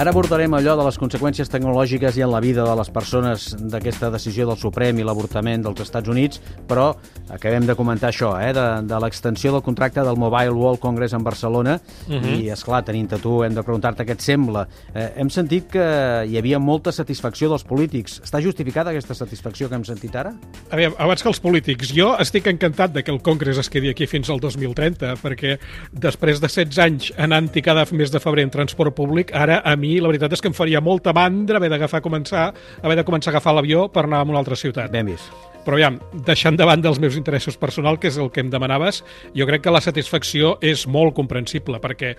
Ara abordarem allò de les conseqüències tecnològiques i en la vida de les persones d'aquesta decisió del Suprem i l'avortament dels Estats Units, però acabem de comentar això, eh, de, de l'extensió del contracte del Mobile World Congress en Barcelona uh -huh. i, és clar tenint-te tu, hem de preguntar-te què et sembla. Eh, hem sentit que hi havia molta satisfacció dels polítics. Està justificada aquesta satisfacció que hem sentit ara? A veure, abans que els polítics, jo estic encantat de que el Congrés es quedi aquí fins al 2030, perquè després de 16 anys anant-hi cada mes de febrer en transport públic, ara a mi la veritat és que em faria molta mandra haver d'agafar començar haver de començar a agafar l'avió per anar a una altra ciutat. Ben vist. Però aviam, deixant davant dels meus interessos personals, que és el que em demanaves, jo crec que la satisfacció és molt comprensible, perquè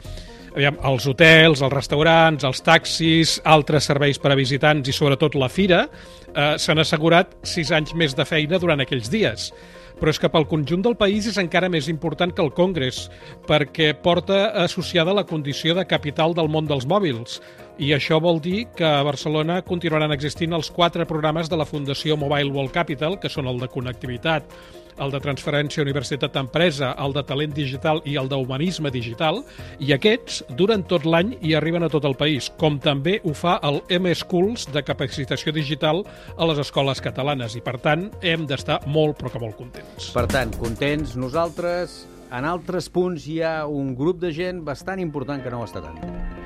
aviam, els hotels, els restaurants, els taxis, altres serveis per a visitants i sobretot la fira eh, s'han assegurat sis anys més de feina durant aquells dies però és que pel conjunt del país és encara més important que el Congrés, perquè porta associada la condició de capital del món dels mòbils. I això vol dir que a Barcelona continuaran existint els quatre programes de la Fundació Mobile World Capital, que són el de connectivitat, el de transferència universitat-empresa, el de talent digital i el d'humanisme digital, i aquests duren tot l'any i arriben a tot el país, com també ho fa el M-Schools de capacitació digital a les escoles catalanes, i per tant hem d'estar molt, però que molt contents. Per tant, contents nosaltres. En altres punts hi ha un grup de gent bastant important que no ho està tant.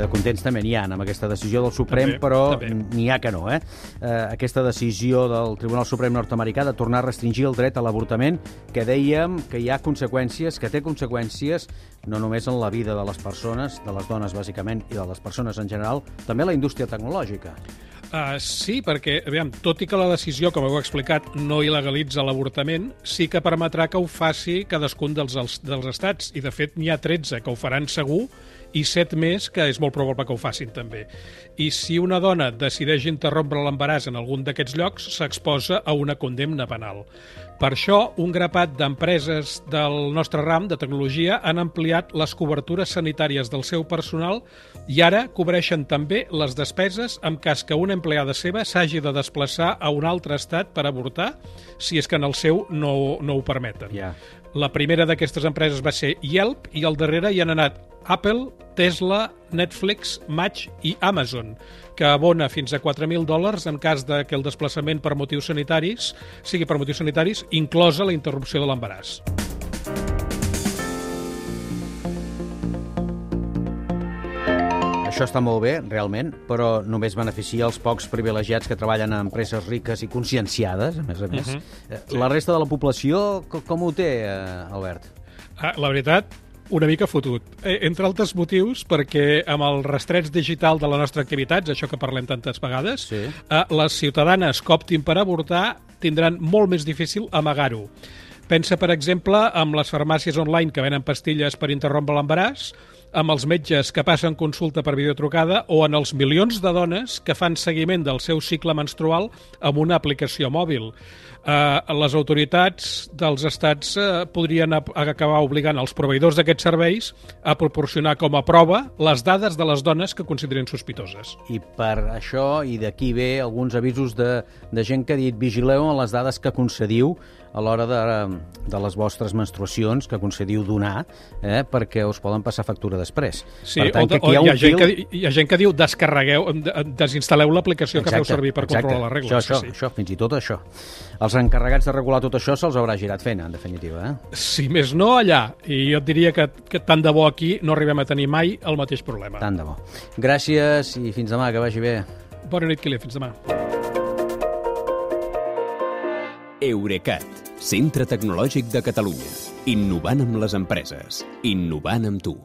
De contents també n'hi ha amb aquesta decisió del Suprem, també, però n'hi ha que no. Eh? Eh, aquesta decisió del Tribunal Suprem nord-americà de tornar a restringir el dret a l'avortament, que dèiem que hi ha conseqüències, que té conseqüències no només en la vida de les persones, de les dones bàsicament, i de les persones en general, també a la indústria tecnològica. Uh, sí, perquè, aviam, tot i que la decisió, com heu explicat, no il·legalitza l'avortament, sí que permetrà que ho faci cadascun dels, dels estats, i de fet n'hi ha 13 que ho faran segur, i 7 més que és molt probable que ho facin també. I si una dona decideix interrompre l'embaràs en algun d'aquests llocs, s'exposa a una condemna penal. Per això, un grapat d'empreses del nostre ram de tecnologia han ampliat les cobertures sanitàries del seu personal i ara cobreixen també les despeses en cas que una empleada seva s'hagi de desplaçar a un altre estat per avortar, si és que en el seu no, no ho permeten. Ja. La primera d'aquestes empreses va ser Yelp i al darrere hi han anat Apple, Tesla, Netflix, Match i Amazon, que abona fins a 4.000 dòlars en cas de que el desplaçament per motius sanitaris sigui per motius sanitaris, inclosa la interrupció de l'embaràs. Això està molt bé, realment, però només beneficia els pocs privilegiats que treballen a empreses riques i conscienciades, a més a més. Uh -huh. La resta de la població, co- com ho té, eh, Albert? Ah, la veritat, una mica fotut. Eh, entre altres motius, perquè amb el rastreig digital de la nostra activitat, això que parlem tantes vegades, Sí. eh, les ciutadanes que optin per avortar tindran molt més difícil amagar-ho. Pensa, per exemple, amb les farmàcies online que venen pastilles per interrompre l'embaràs, amb els metges que passen consulta per videotrucada o en els milions de dones que fan seguiment del seu cicle menstrual amb una aplicació mòbil. Eh, les autoritats dels estats eh, podrien acabar obligant els proveïdors d'aquests serveis a proporcionar com a prova les dades de les dones que considerin sospitoses. I per això, i d'aquí ve alguns avisos de, de gent que ha dit vigileu amb les dades que concediu a l'hora de, de les vostres menstruacions que concediu donar, eh, perquè us poden passar factura després. Sí, per tant, o, que de- o hi ha hi, ha gent fil... que, hi ha gent que diu descarregueu, de- desinstal·leu l'aplicació que feu servir per exacte. controlar les regles. Això, això, sí. això, fins i tot això. Els encarregats de regular tot això se'ls haurà girat fent, en definitiva. Eh? Si més no, allà. I jo et diria que, que tant de bo aquí no arribem a tenir mai el mateix problema. Tant de bo. Gràcies i fins demà, que vagi bé. Bona nit, Kilian. Fins demà. Eurecat, centre tecnològic de Catalunya. Innovant amb les empreses. Innovant amb tu.